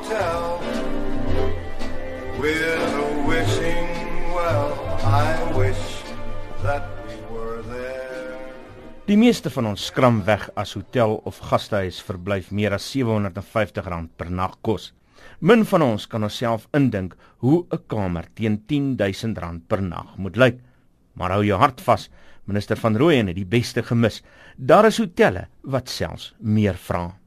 hotel with a wishing well. I wish that we were there. Die meeste van ons skram weg as hotel of gastehuis verblyf meer as R750 per nag kos. Min van ons kan onsself indink hoe 'n kamer teen R10000 per nag moet lyk. Maar hou jou hart vas, minister van Rooyen het die beste gemis. Daar is hotelle wat selfs meer vra.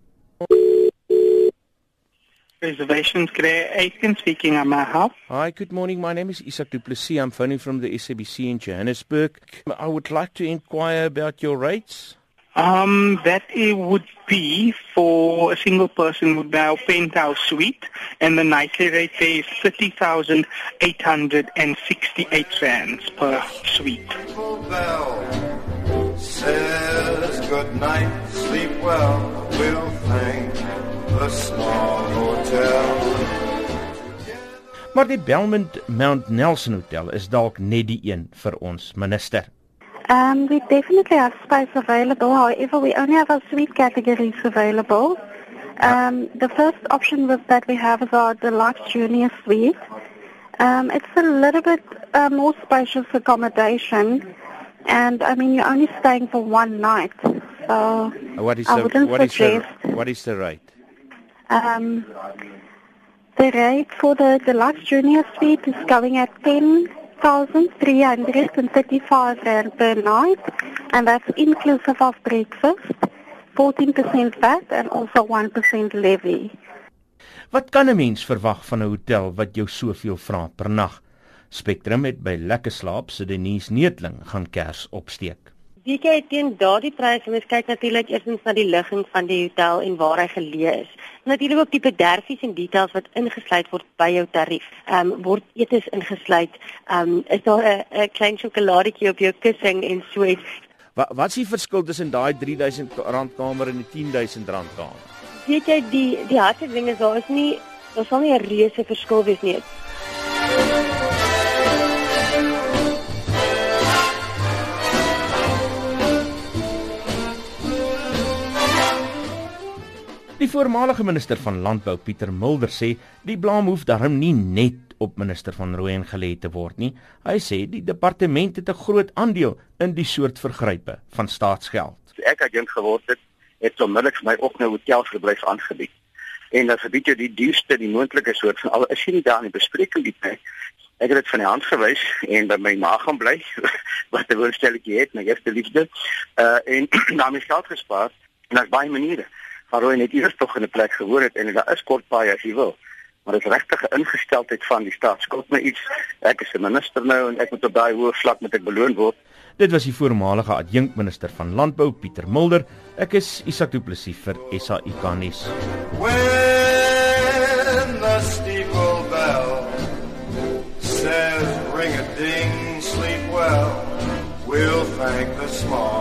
Reservations. Good day. Aiken speaking on my help. Hi, good morning. My name is Isak Duplessis. I'm phoning from the SABC in Johannesburg. I would like to inquire about your rates. Um, that it would be for a single person would be our penthouse suite, and the nightly rate there is thirty thousand eight hundred and sixty-eight rands per suite. Bell says good night, sleep well. We'll thank the small hotel. Maar die Belmont Mount Nelson Hotel is dalk net die een vir ons minister. Um, we definitely have space available. However, we only have our suite categories available. Um, the first option was that we have is our deluxe junior suite. Um, it's a little bit uh, more spacious accommodation, and I mean you're only staying for one night, so what is I the, wouldn't what suggest. Is the, what is the rate? Um, the rate for the deluxe junior suite is going at ten. 1,335 rand per night, and that's inclusive of breakfast, 14% VAT, and also 1% levy. Wat kan 'n mens verwag van 'n hotel wat jou soveel vra per nag? Spectrum het by Lekker Slaap se Denise Neetling gaan kers opsteek. Wie kyk teen daardie pryse? Mens kyk natuurlik eerstens na die ligging van die hotel en waar hy geleë is. Natuurlik ook die bederfies en details wat ingesluit word by jou tarief. Ehm um, word etes ingesluit. Ehm um, is daar 'n klein sjokoladetjie op jou kussing en so iets. Wat wat is die verskil tussen daai R3000 kamer en die R10000 kamer? Weet jy die die harde ding is daar is nie daar sal nie 'n reuse verskil wees nie. Voormalige minister van Landbou, Pieter Mulder, sê die blame hoef darm nie net op minister van Rooyen gelê te word nie. Hy sê die departement het 'n groot aandeel in die soort vergrype van staatsgeld. Ek het agent geword het, het onmiddellik my ook nou hotelverblyf aangebied. En dan gebied jy die duurste, die moontlike soort van al is jy nie daar in die bespreking die tyd. Ek het dit van die hand gewys en by my ma gaan bly wat 'n woordstelletjie het, my eerste liefde. Uh en daarmee geld gespaar en daar's baie maniere waar hy net eers tog in 'n plek gewoon het en daar is kort paai as jy wil. Maar dit is regtig 'n ingesteldheid van die staat. Skuld my iets. Ek is 'n minister nou en ek moet op daai hoë vlak met ek beloon word. Dit was die voormalige adjunkminister van Landbou, Pieter Mulder. Ek is Isak Du Plessis vir SAIK nuus. When the steeple bell says ring a ding sleep well we'll thank the small